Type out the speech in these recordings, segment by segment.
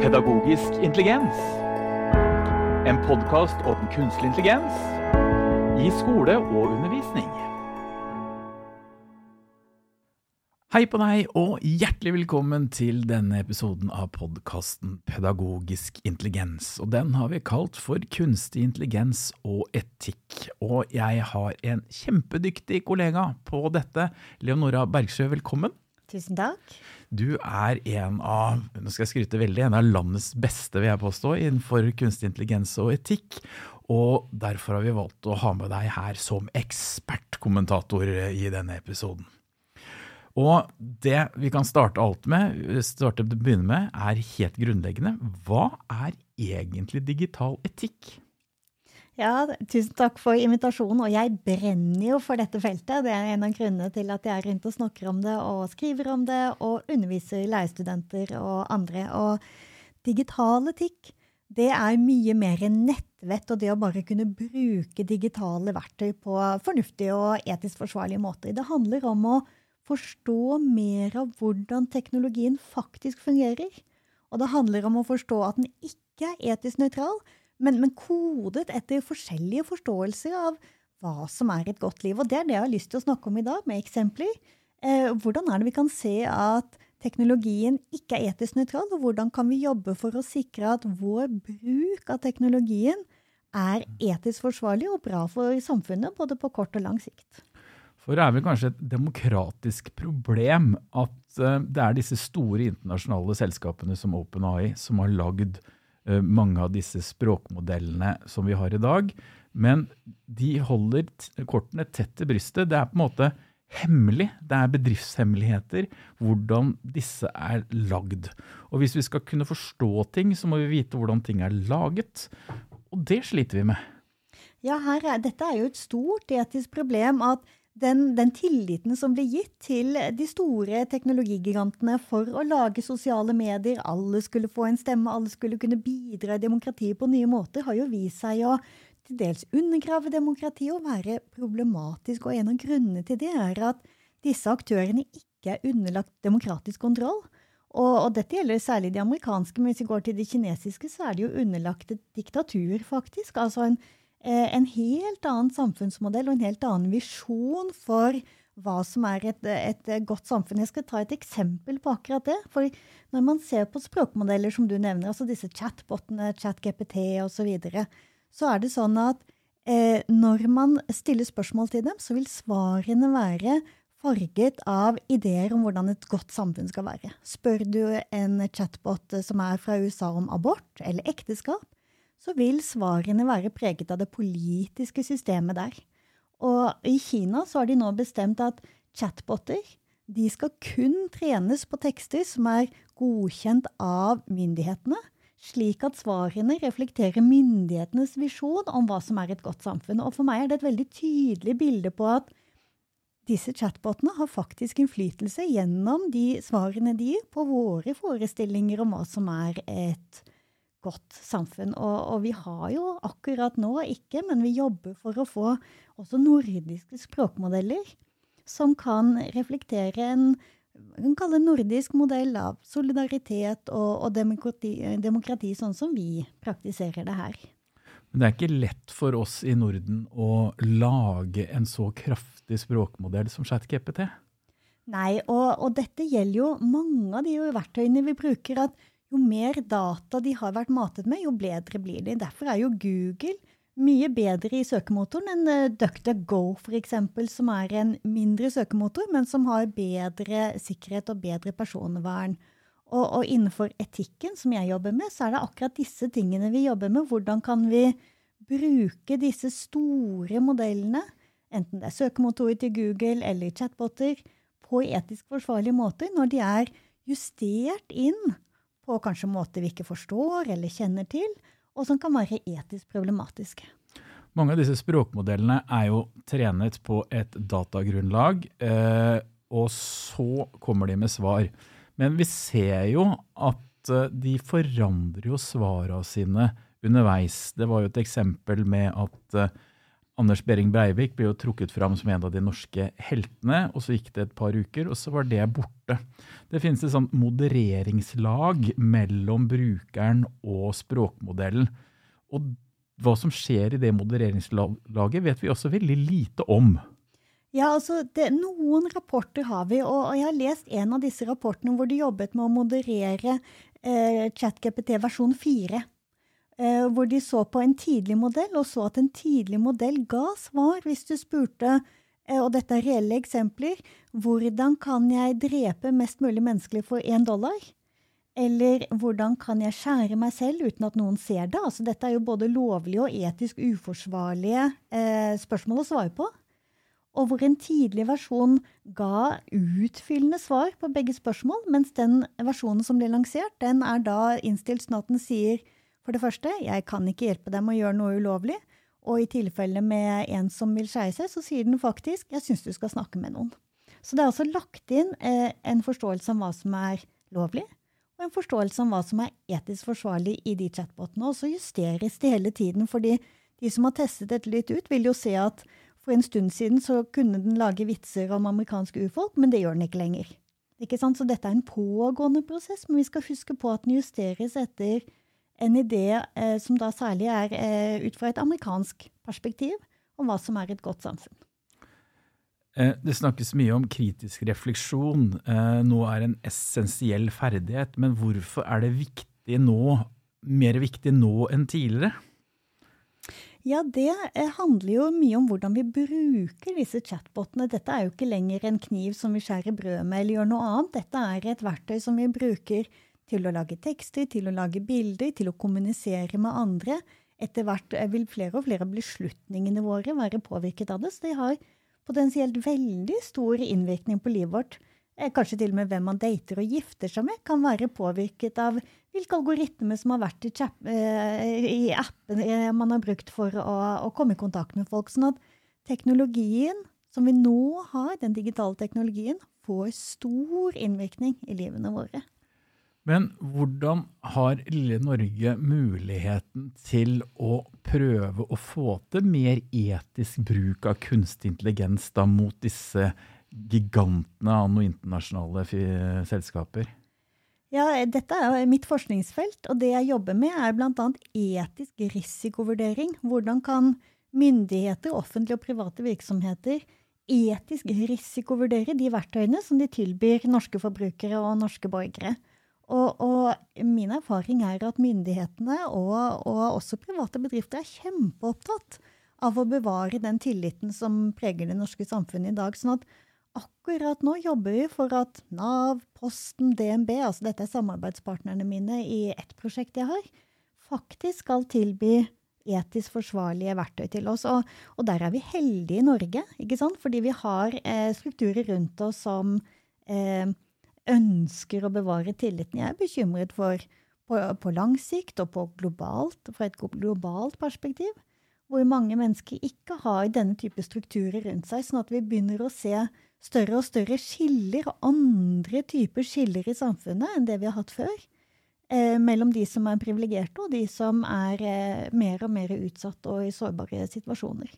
Pedagogisk intelligens. En podkast om kunstig intelligens i skole og undervisning. Hei på deg, og hjertelig velkommen til denne episoden av podkasten Pedagogisk intelligens. Og den har vi kalt for Kunstig intelligens og etikk. Og jeg har en kjempedyktig kollega på dette. Leonora Bergsjø, velkommen. Tusen takk. Du er en av nå skal jeg skryte veldig, en av landets beste vil jeg påstå, innenfor kunstig intelligens og etikk. Og derfor har vi valgt å ha med deg her som ekspertkommentator i denne episoden. Og det vi kan starte alt med, starte begynne med, er helt grunnleggende. Hva er egentlig digital etikk? Ja, tusen takk for invitasjonen. Og jeg brenner jo for dette feltet. Det er en av grunnene til at jeg er rundt og snakker om det og skriver om det og underviser lærerstudenter og andre. Og digital etikk, det er mye mer nettvett og det å bare kunne bruke digitale verktøy på fornuftige og etisk forsvarlige måter. Det handler om å forstå mer av hvordan teknologien faktisk fungerer. Og det handler om å forstå at den ikke er etisk nøytral, men, men, kodet etter forskjellige forståelser av hva som er et godt liv. Og det er det jeg har lyst til å snakke om i dag, med eksempler. Eh, hvordan er det vi kan se at teknologien ikke er etisk nøytral, og hvordan kan vi jobbe for å sikre at vår bruk av teknologien er etisk forsvarlig og bra for samfunnet, både på kort og lang sikt. For det er vel kanskje et demokratisk problem at uh, det er disse store internasjonale selskapene som OpenAI som har lagd Eh, mange av disse språkmodellene som vi har i dag. Men de holder kortene tett til brystet. Det er på en måte hemmelig. Det er bedriftshemmeligheter hvordan disse er lagd. Og hvis vi skal kunne forstå ting, så må vi vite hvordan ting er laget. Og det sliter vi med. Ja, er, dette er jo et stort etisk problem at den, den, tilliten som ble gitt til de store teknologigigantene for å lage sosiale medier, alle skulle få en stemme, alle skulle kunne bidra i demokratiet på nye måter, har jo vist seg å til dels undergrave demokratiet og være problematisk. Og en av grunnene til det er at disse aktørene ikke er underlagt demokratisk kontroll. Og, og, dette gjelder særlig de amerikanske, men hvis vi går til de kinesiske, så er de jo underlagt et diktatur, faktisk. Altså en en helt annen samfunnsmodell og en helt annen visjon for hva som er et, et, godt samfunn. Jeg skal ta et eksempel på akkurat det. For når man ser på språkmodeller som du nevner, altså disse chatbotene, ChatGPT osv., så, videre, så er det sånn at eh, når man stiller spørsmål til dem, så vil svarene være farget av ideer om hvordan et godt samfunn skal være. Spør du en chatbot som er fra USA om abort eller ekteskap, så vil svarene være preget av det politiske systemet der. Og i Kina så har de nå bestemt at chatboter de skal kun trenes på tekster som er godkjent av myndighetene, slik at svarene reflekterer myndighetenes visjon om hva som er et godt samfunn. Og for meg er det et veldig tydelig bilde på at disse chatbotene har faktisk innflytelse gjennom de svarene de gir på våre forestillinger om hva som er et godt samfunn. Og, og, vi har jo akkurat nå ikke, men vi jobber for å få også nordiske språkmodeller som kan reflektere en kan kalle nordisk modell av solidaritet og, og demokrati, demokrati, sånn som vi praktiserer det her. Men det er ikke lett for oss i Norden å lage en så kraftig språkmodell som ChatGPT? Nei, og, og, dette gjelder jo mange av de verktøyene vi bruker. at jo mer data de har vært matet med, jo bedre blir de. Derfor er jo Google mye bedre i søkemotoren enn eh, DuckDuckGo f.eks., som er en mindre søkemotor, men som har bedre sikkerhet og bedre personvern. Og, og, innenfor etikken, som jeg jobber med, så er det akkurat disse tingene vi jobber med. Hvordan kan vi bruke disse store modellene, enten det er søkemotorer til Google eller chatboter, på etisk forsvarlige måter, når de er justert inn på kanskje måter vi ikke forstår eller kjenner til, og som kan være etisk problematiske. Mange av disse språkmodellene er jo trenet på et datagrunnlag, eh, og så kommer de med svar. Men vi ser jo at eh, de forandrer jo svarene sine underveis. Det var jo et eksempel med at, eh, Anders Behring Breivik ble jo trukket fram som en av de norske heltene, og så gikk det et par uker, og så var det borte. Det finnes et sånt modereringslag mellom brukeren og språkmodellen. Og hva som skjer i det modereringslaget, vet vi også veldig lite om. Ja, altså, det, Noen rapporter har vi, og, jeg har lest en av disse rapportene hvor de jobbet med å moderere eh, ChatGPT versjon 4. Eh, hvor de så på en tidlig modell, og så at en tidlig modell ga svar hvis du spurte eh, og dette er reelle eksempler. Hvordan kan jeg drepe mest mulig menneskelig for én dollar? Eller hvordan kan jeg skjære meg selv uten at noen ser det? Altså, dette er jo både lovlige og etisk uforsvarlige eh, spørsmål å svare på. Og hvor en tidlig versjon ga utfyllende svar på begge spørsmål, mens den versjonen som ble lansert, den er da innstilt sånn at den sier for det første, jeg kan ikke hjelpe dem å gjøre noe ulovlig. Og i tilfelle med en som vil skeie seg, så sier den faktisk jeg syns du skal snakke med noen. Så det er altså lagt inn eh, en forståelse om hva som er lovlig, og en forståelse om hva som er etisk forsvarlig i de chatbotene. Og så justeres det hele tiden, fordi de som har testet dette litt ut, vil jo se at for en stund siden så kunne den lage vitser om amerikanske urfolk, men det gjør den ikke lenger. Ikke sant? Så dette er en pågående prosess, men vi skal huske på at den justeres etter en idé eh, som da særlig er eh, ut fra et amerikansk perspektiv, om hva som er et godt samfunn. Eh, det snakkes mye om kritisk refleksjon. Eh, nå er en essensiell ferdighet, men hvorfor er det viktig nå, mer viktig nå enn tidligere? Ja, det eh, handler jo mye om hvordan vi bruker disse chatbotene. Dette er jo ikke lenger en kniv som vi skjærer brød med eller gjør noe annet. Dette er et verktøy som vi bruker til å lage tekster, til å lage bilder, til å kommunisere med andre. Etter hvert vil flere og flere av beslutningene våre være påvirket av det. Så det har potensielt veldig stor innvirkning på livet vårt. Eh, kanskje til og med hvem man dater og gifter seg med, kan være påvirket av hvilke algoritmer som har vært i, eh, i appen eh, man har brukt for å, å, komme i kontakt med folk. Sånn at teknologien som vi nå har, den digitale teknologien, får stor innvirkning i livene våre. Men hvordan har lille Norge muligheten til å prøve å få til mer etisk bruk av kunstig intelligens da mot disse gigantene av noen internasjonale selskaper? Ja, Dette er mitt forskningsfelt, og det jeg jobber med, er bl.a. etisk risikovurdering. Hvordan kan myndigheter, offentlige og private virksomheter etisk risikovurdere de verktøyene som de tilbyr norske forbrukere og norske borgere? Og, og, min erfaring er at myndighetene og, og, også private bedrifter er kjempeopptatt av å bevare den tilliten som preger det norske samfunnet i dag. sånn at akkurat nå jobber vi for at Nav, Posten, DNB, altså dette er samarbeidspartnerne mine i ett prosjekt jeg har, faktisk skal tilby etisk forsvarlige verktøy til oss. Og, og der er vi heldige i Norge, ikke sant? fordi vi har eh, strukturer rundt oss som eh, ønsker å bevare tilliten. Jeg er bekymret for på, på lang sikt og på globalt, fra et globalt perspektiv, hvor mange mennesker ikke har denne type strukturer rundt seg, sånn at vi begynner å se større og større skiller, og andre typer skiller i samfunnet enn det vi har hatt før. Eh, mellom de som er privilegerte, og de som er eh, mer og mer utsatt og i sårbare situasjoner.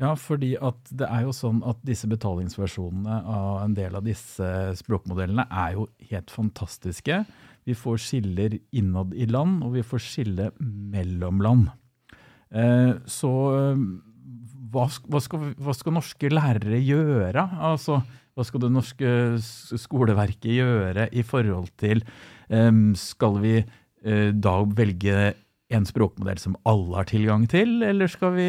Ja, fordi at det er jo sånn at disse betalingsversjonene av en del av disse språkmodellene er jo helt fantastiske. Vi får skiller innad i land, og vi får skille mellom land. Eh, så hva, hva skal, hva skal, norske lærere gjøre? Altså, hva skal det norske skoleverket gjøre i forhold til eh, Skal vi da velge en språkmodell som alle har tilgang til, eller skal vi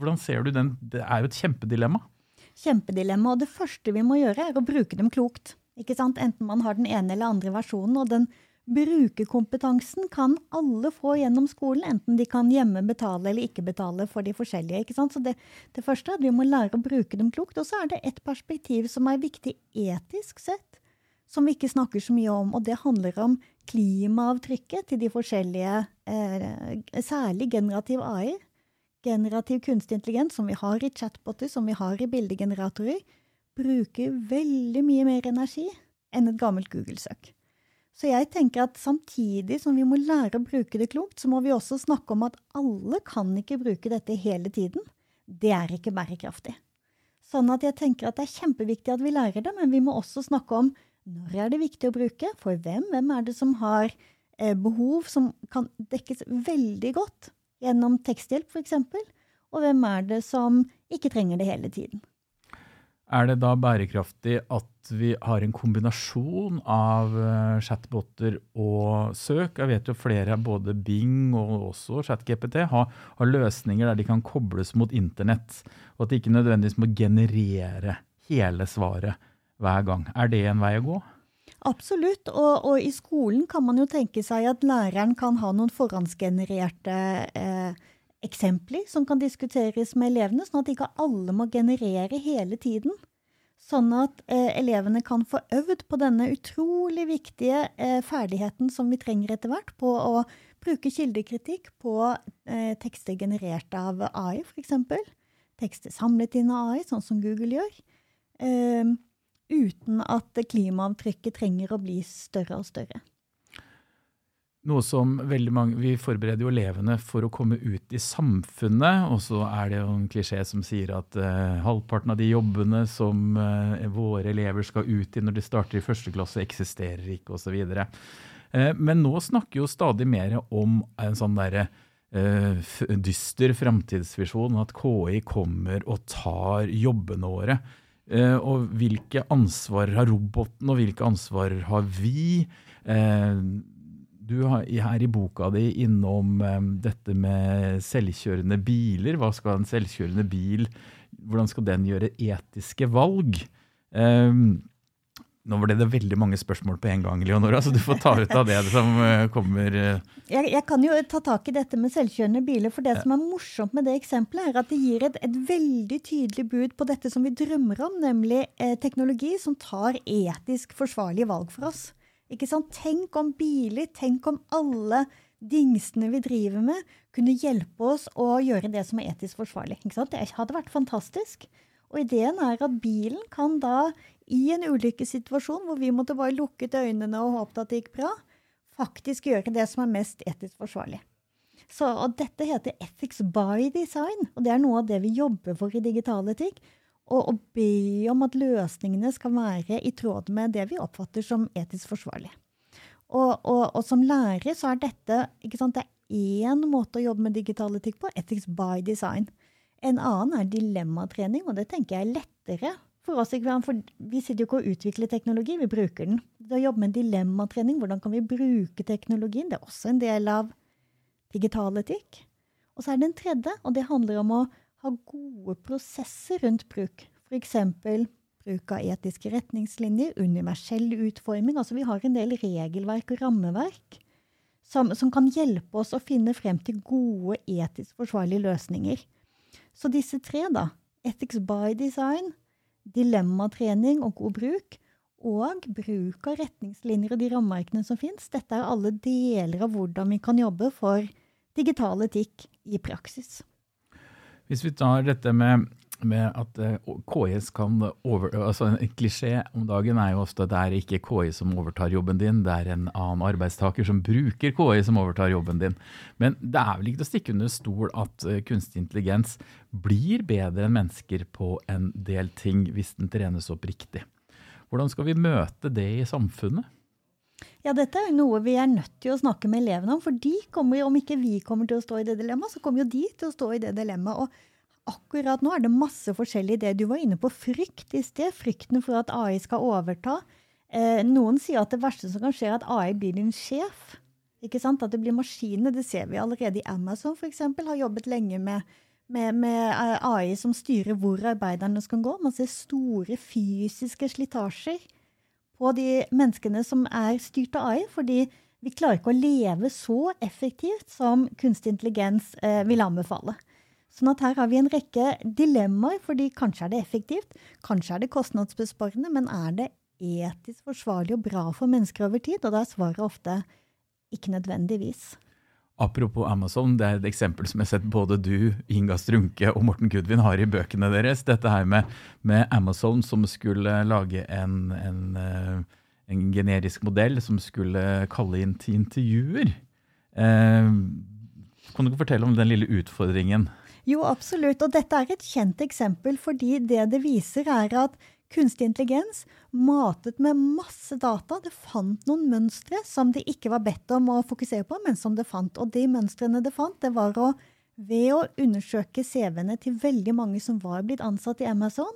hvordan ser du den? Det er jo et kjempedilemma. Kjempedilemma. Og det første vi må gjøre, er å bruke dem klokt. Ikke sant? Enten man har den ene eller andre versjonen. Og den brukerkompetansen kan alle få gjennom skolen, enten de kan hjemme betale eller ikke betale for de forskjellige. ikke sant? Så det, det første er at vi må lære å bruke dem klokt. Og så er det et perspektiv som er viktig etisk sett, som vi ikke snakker så mye om. Og det handler om klimaavtrykket til de forskjellige, eh, særlig generativ AI generativ kunstig intelligens, som vi har i chatboter, som vi har i bildegeneratorer, bruker veldig mye mer energi enn et gammelt Google-søk. Så jeg tenker at samtidig som vi må lære å bruke det klokt, så må vi også snakke om at alle kan ikke bruke dette hele tiden. Det er ikke bærekraftig. Sånn at jeg tenker at det er kjempeviktig at vi lærer det, men vi må også snakke om når er det viktig å bruke, for hvem, hvem er det som har eh, behov som kan dekkes veldig godt gjennom teksthjelp f.eks., og hvem er det som ikke trenger det hele tiden. Er det da bærekraftig at vi har en kombinasjon av eh, chatboter og søk? Jeg vet jo flere, både Bing og også ChatGPT, har, har, løsninger der de kan kobles mot internett, og at de ikke nødvendigvis må generere hele svaret hver gang. Er det en vei å gå? Absolutt, og, og i skolen kan man jo tenke seg at læreren kan ha noen forhåndsgenererte eh, eksempler som kan diskuteres med elevene, sånn at ikke alle må generere hele tiden. Sånn at eh, elevene kan få øvd på denne utrolig viktige eh, ferdigheten som vi trenger etter hvert, på å bruke kildekritikk på eh, tekster generert av AI, f.eks. Tekster samlet inn av AI, sånn som Google gjør. Eh, uten at klimaavtrykket trenger å bli større og større. Noe som veldig mange, Vi forbereder jo elevene for å komme ut i samfunnet. Og så er det jo en klisjé som sier at uh, halvparten av de jobbene som uh, våre elever skal ut i når de starter i første klasse, eksisterer ikke osv. Uh, eh, men nå snakker jo stadig mer om en sånn derre dyster framtidsvisjon. At KI kommer og tar jobbene våre. Og hvilke ansvar har roboten, og hvilke ansvar har vi? Uh, du er her i boka di innom um, dette med selvkjørende biler. Hva skal en selvkjørende bil Hvordan skal den gjøre etiske valg? Nå ble det veldig mange spørsmål på en gang, Leonora, så du får ta ut av det som uh, kommer. Uh. Jeg, jeg, kan jo ta tak i dette med selvkjørende biler. For det som er morsomt med det eksempelet, er at det gir et, et veldig tydelig bud på dette som vi drømmer om, nemlig eh, teknologi som tar etisk forsvarlige valg for oss. Ikke sant? Tenk om biler, tenk om alle dingsene vi driver med, kunne hjelpe oss å gjøre det som er etisk forsvarlig. Ikke sant? Det hadde vært fantastisk. Og ideen er at bilen kan da, i en ulykkessituasjon hvor vi måtte bare lukket øynene og håpet at det gikk bra, faktisk gjøre det som er mest etisk forsvarlig. Så, og dette heter ethics by design, og det er noe av det vi jobber for i digital etikk og, å be om at løsningene skal være i tråd med det vi oppfatter som etisk forsvarlig. Og, og, og som lærer så er dette ikke sant, det er én måte å jobbe med digital etikk på, ethics by design. En annen er dilemmatrening, og det tenker jeg er lettere for oss. For vi sitter jo ikke og utvikler teknologi, vi bruker den. Det å jobbe med dilemmatrening, hvordan kan vi bruke teknologien, det er også en del av digital etikk. Og så er det en tredje, og det handler om å ha gode prosesser rundt bruk. F.eks. bruk av etiske retningslinjer, universell utforming. Altså vi har en del regelverk og rammeverk som, som kan hjelpe oss å finne frem til gode, etisk forsvarlige løsninger. Så disse tre, da, ethics by design, dilemmatrening og god bruk, og bruk av retningslinjer og de rammeverkene som fins, dette er alle deler av hvordan vi kan jobbe for digital etikk i praksis. Hvis vi tar dette med, med at eh, kan over... altså En klisjé om dagen er jo ofte at det er ikke KI som overtar jobben din, det er en annen arbeidstaker som bruker KI som overtar jobben din. Men det er vel ikke til å stikke under stol at uh, kunstig intelligens blir bedre enn mennesker på en del ting hvis den trenes opp riktig. Hvordan skal vi møte det i samfunnet? Ja, dette er jo noe vi er nødt til å snakke med elevene om. For de kommer, om ikke vi kommer til å stå i det dilemmaet, så kommer jo de til å stå i det dilemmaet. Og akkurat nå er det masse forskjellig i det. Du var inne på frykt i sted. Frykten for at AI skal overta. Eh, noen sier at det verste som kan skje, er at AI blir din sjef. Ikke sant? At det blir maskinene. Det ser vi allerede i Amazon, f.eks. Har jobbet lenge med, med, med eh, AI som styrer hvor arbeiderne skal gå. Man ser store fysiske slitasjer på de menneskene som er styrt av AI, fordi vi klarer ikke å leve så effektivt som kunstig intelligens eh, vil anbefale. Sånn at her har vi en rekke dilemmaer, fordi kanskje er det effektivt, kanskje er det kostnadsbesparende, men er det etisk forsvarlig og bra for mennesker over tid? Og da er svaret ofte ikke nødvendigvis. Apropos Amazon, det er et eksempel som jeg har sett både du, Inga Strunke og Morten Gudvin har i bøkene deres. Dette her med, med Amazon som skulle lage en, en, eh, en generisk modell som skulle kalle inn til intervjuer. Eh, kan du ikke fortelle om den lille utfordringen? Jo, absolutt. Og dette er et kjent eksempel, fordi det det viser, er at kunstig intelligens matet med masse data. Det fant noen mønstre som det ikke var bedt om å fokusere på, men som det fant. Og de mønstrene det fant, det var å ved å undersøke CV-ene til veldig mange som var blitt ansatt i Amazon,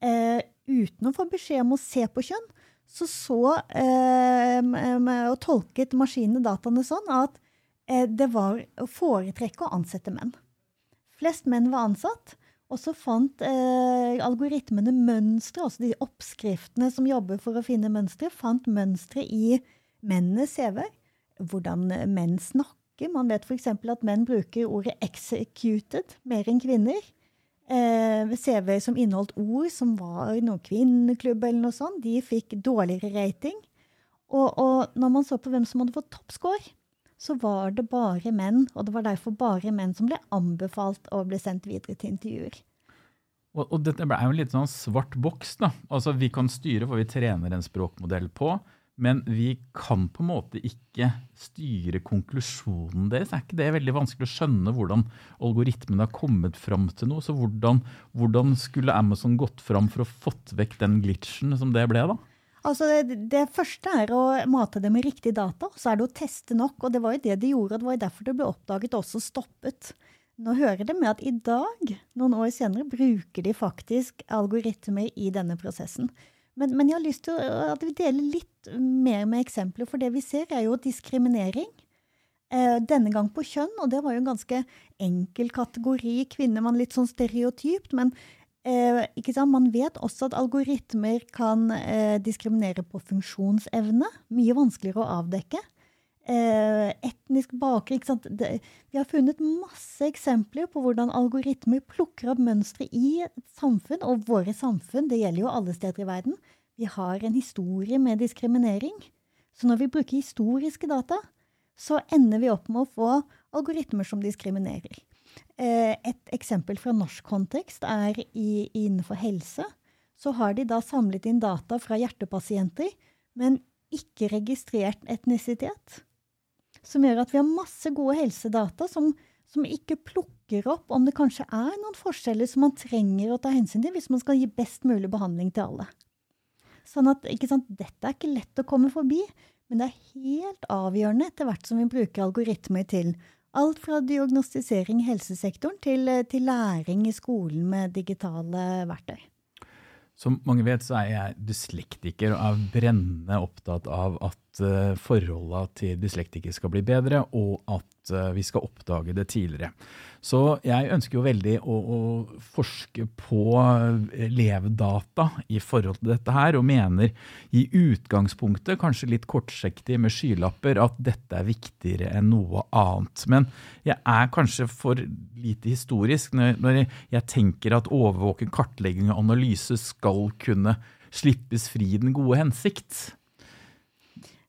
eh, uten å få beskjed om å se på kjønn, så så eh, og tolket maskinene dataene sånn at eh, det var å foretrekke å ansette menn. Flest menn var ansatt. Og så fant eh, algoritmene mønstre, altså de oppskriftene som jobber for å finne mønstre, fant mønstre i mennenes CV-er. Hvordan menn snakker. Man vet f.eks. at menn bruker ordet 'executed' mer enn kvinner. Eh, CV-er som inneholdt ord som var noen kvinneklubb eller noe sånt, de fikk dårligere rating. Og, og når man så på hvem som hadde fått toppscore, så var det bare menn, og det var derfor bare menn som ble anbefalt å bli sendt videre til intervjuer. Og, og dette er jo en litt sånn svart boks. da. Altså Vi kan styre hva vi trener en språkmodell på, men vi kan på en måte ikke styre konklusjonen deres. Er ikke det veldig vanskelig å skjønne hvordan algoritmen har kommet fram til noe? Så hvordan, hvordan skulle Amazon gått fram for å fått vekk den glitchen som det ble, da? Altså det, det, første er å mate det med riktig data, så er det å teste nok. Og det var jo det de gjorde, og det var jo derfor det ble oppdaget og også stoppet. Nå hører det med at i dag, noen år senere, bruker de faktisk algoritmer i denne prosessen. Men, men jeg har lyst til at vi deler litt mer med eksempler, for det vi ser, er jo diskriminering. Eh, denne gang på kjønn, og det var jo en ganske enkel kategori. Kvinner var litt sånn stereotypt, men Eh, Man vet også at algoritmer kan eh, diskriminere på funksjonsevne. Mye vanskeligere å avdekke. Eh, etnisk bakgrunn. vi har funnet masse eksempler på hvordan algoritmer plukker opp mønstre i et samfunn, og våre samfunn, det gjelder jo alle steder i verden. Vi har en historie med diskriminering. Så når vi bruker historiske data, så ender vi opp med å få algoritmer som diskriminerer. Eh, et eksempel fra norsk kontekst er i, innenfor helse. Så har de da samlet inn data fra hjertepasienter, men ikke registrert etnisitet. Som gjør at vi har masse gode helsedata som, som ikke plukker opp om det kanskje er noen forskjeller som man trenger å ta hensyn til hvis man skal gi best mulig behandling til alle. Sånn at, Dette er ikke lett å komme forbi, men det er helt avgjørende etter hvert som vi bruker algoritmer til Alt fra diagnostisering i helsesektoren til, til læring i skolen med digitale verktøy. Som mange vet, så er jeg dyslektiker og er brennende opptatt av at forholdene til dyslektikere skal bli bedre, og at uh, vi skal oppdage det tidligere. Så jeg ønsker jo veldig å, å forske på elevdata i forhold til dette her, og mener i utgangspunktet, kanskje litt kortsiktig med skylapper, at dette er viktigere enn noe annet. Men jeg er kanskje for lite historisk når, jeg tenker at overvåking, kartlegging og analyse skal kunne slippes fri den gode hensikt.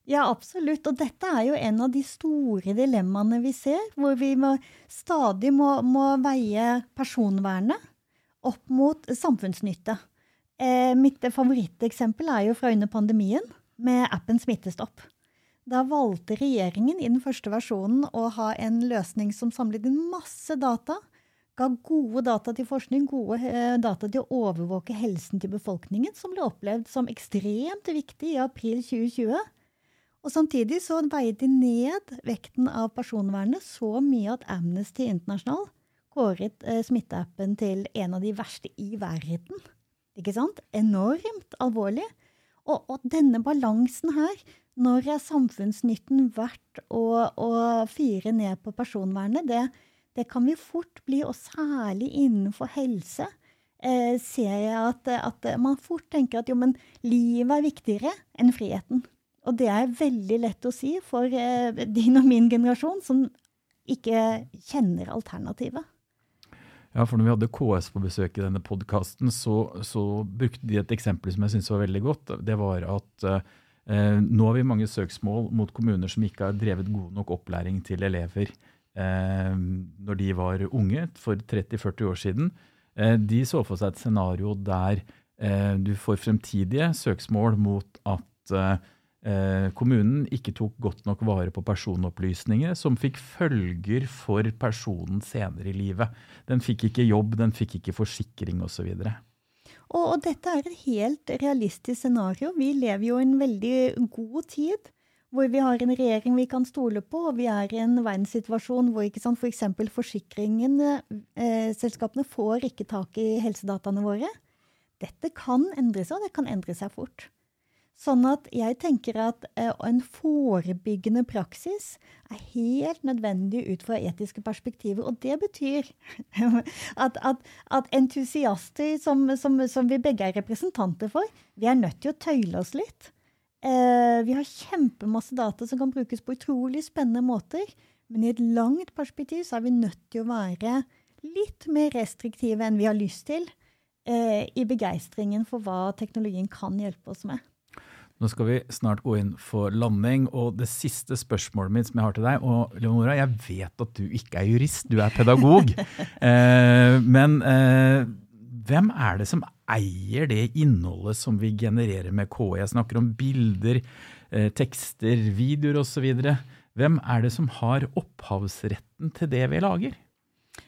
Ja, absolutt. Og dette er jo en av de store dilemmaene vi ser, hvor vi må, stadig må, må, veie personvernet opp mot samfunnsnytte. Eh, mitt favoritteksempel er jo fra under pandemien, med appen Smittestopp. Da valgte regjeringen i den første versjonen å ha en løsning som samlet inn masse data, ga gode data til forskning, gode eh, data til å overvåke helsen til befolkningen, som ble opplevd som ekstremt viktig i april 2020 og Samtidig så veide de ned vekten av personvernet så mye at Amnesty International kåret eh, smitteappen til en av de verste i verden. Ikke sant? Enormt alvorlig. Og, og denne balansen her, når er samfunnsnytten verdt å, å fire ned på personvernet, det, det, kan vi fort bli, og særlig innenfor helse. Eh, ser jeg at, at man fort tenker at jo, men livet er viktigere enn friheten. Og det er veldig lett å si for eh, din og min generasjon, som ikke kjenner alternativet. Ja, for når vi hadde KS på besøk i denne podkasten, så, så, brukte de et eksempel som jeg syntes var veldig godt. Det var at eh, nå har vi mange søksmål mot kommuner som ikke har drevet god nok opplæring til elever eh, når de var unge, for 30-40 år siden. Eh, de så for seg et scenario der eh, du får fremtidige søksmål mot at at eh, kommunen ikke tok godt nok vare på personopplysninger som fikk følger for personen senere i livet. Den fikk ikke jobb, den fikk ikke forsikring osv. Og, og dette er et helt realistisk scenario. Vi lever jo i en veldig god tid hvor vi har en regjering vi kan stole på, og vi er i en verdenssituasjon hvor ikke sant, f.eks. For forsikringene, eh, selskapene får ikke tak i helsedataene våre. Dette kan endre seg, og det kan endre seg fort. Sånn at jeg tenker at eh, en forebyggende praksis er helt nødvendig ut fra etiske perspektiver. Og det betyr at, at, at entusiaster som, som, som, vi begge er representanter for, vi er nødt til å tøyle oss litt. Eh, vi har kjempemasse data som kan brukes på utrolig spennende måter. Men i et langt perspektiv så er vi nødt til å være litt mer restriktive enn vi har lyst til eh, i begeistringen for hva teknologien kan hjelpe oss med. Nå skal vi snart gå inn for landing, og det siste spørsmålet mitt som jeg har til deg Og Leonora, jeg vet at du ikke er jurist, du er pedagog. eh, men eh, hvem er det som eier det innholdet som vi genererer med KI? Jeg snakker om bilder, eh, tekster, videoer osv. Hvem er det som har opphavsretten til det vi lager?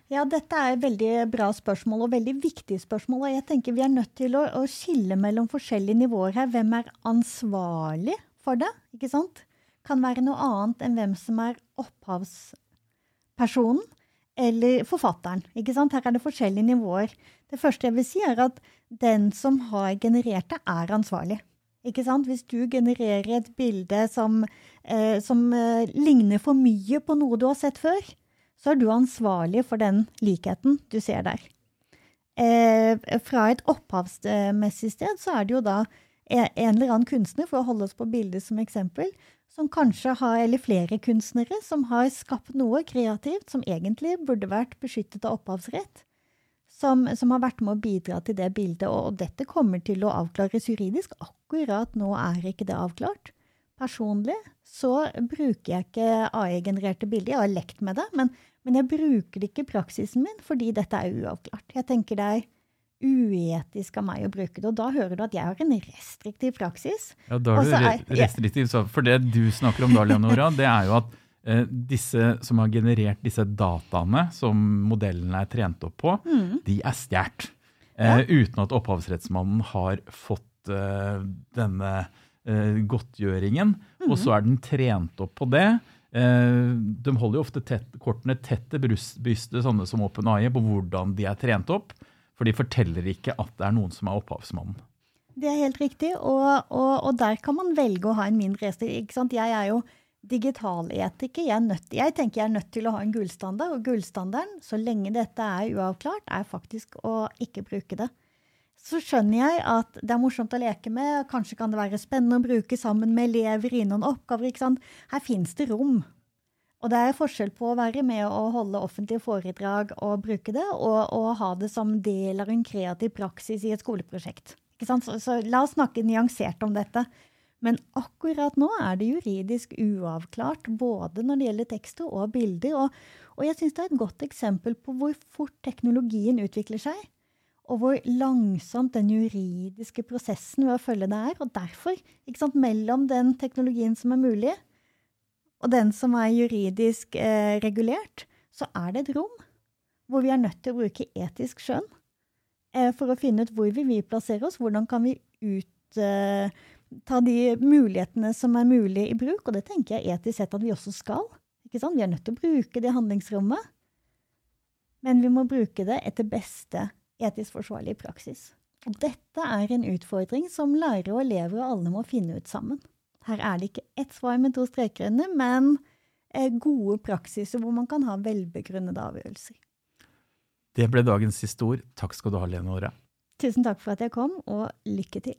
Ja, Dette er et veldig bra spørsmål og veldig viktig spørsmål. og jeg tenker Vi er nødt til å, å skille mellom forskjellige nivåer her. Hvem er ansvarlig for det? ikke sant? Kan være noe annet enn hvem som er opphavspersonen eller forfatteren. ikke sant? Her er det forskjellige nivåer. Det første jeg vil si, er at den som har generert det, er ansvarlig. Ikke sant? Hvis du genererer et bilde som, eh, som eh, ligner for mye på noe du har sett før, så er du ansvarlig for den likheten du ser der. Eh, fra et opphavsmessig sted så er det jo da en eller annen kunstner, for å holde oss på bildet som eksempel, som kanskje har, eller flere kunstnere, som har skapt noe kreativt som egentlig burde vært beskyttet av opphavsrett. Som, som, har vært med å bidra til det bildet. Og, dette kommer til å avklares juridisk. Akkurat nå er ikke det avklart. Personlig så bruker jeg ikke AI-genererte bilder. Jeg har lekt med det, men, men jeg bruker det ikke i praksisen min fordi dette er uavklart. Jeg tenker det er uetisk av meg å bruke det. Og da hører du at jeg har en restriktiv praksis. Ja, da er du restriktiv. For det du snakker om da, Leonora, det er jo at eh, disse som har generert disse dataene som modellene er trent opp på, mm. de er stjålet. Eh, ja. Uten at opphavsrettsmannen har fått eh, denne godtgjøringen. Mm. Og så er den trent opp på det. Eh, de holder jo ofte tett, kortene tett til brystet, sånne som OpenAI, på hvordan de er trent opp. For de forteller ikke at det er noen som er opphavsmannen. Det er helt riktig, og, og, og der kan man velge å ha en mindre ikke Jeg er jo digitaletiker. Jeg, jeg tenker jeg er nødt til å ha en gullstandard, og gullstandarden, så lenge dette er uavklart, er faktisk å ikke bruke det. Så skjønner jeg at det er morsomt å leke med, kanskje kan det være spennende å bruke sammen med elever i noen oppgaver. ikke sant? Her fins det rom og det er forskjell på å være med og holde offentlige foredrag og bruke det, og, og ha det som del av en kreativ praksis i et skoleprosjekt. Så, så, la oss snakke nyansert om dette. Men akkurat nå er det juridisk uavklart, både når det gjelder tekster og bilder. Og, og jeg syns det er et godt eksempel på hvor fort teknologien utvikler seg. Og hvor langsomt den juridiske prosessen ved å følge det er. Og derfor, sant, mellom den teknologien som er mulig, og den som er juridisk eh, regulert, så er det et rom hvor vi er nødt til å bruke etisk skjønn eh, for å finne ut hvor vi vil plassere oss. Hvordan kan vi ut, eh, ta de mulighetene som er mulig i bruk? Og det tenker jeg etisk sett at vi også skal. Vi er nødt til å bruke det handlingsrommet. Men vi må bruke det etter beste etisk forsvarlig praksis. Og dette er en utfordring som lærere og elever og alle må finne ut sammen. Her er det ikke ett svar med to streker under, men eh, gode praksiser hvor man kan ha velbegrunnede avgjørelser. Det ble dagens siste ord. Takk skal du ha, Lene Åre. Tusen takk for at jeg kom, og lykke til.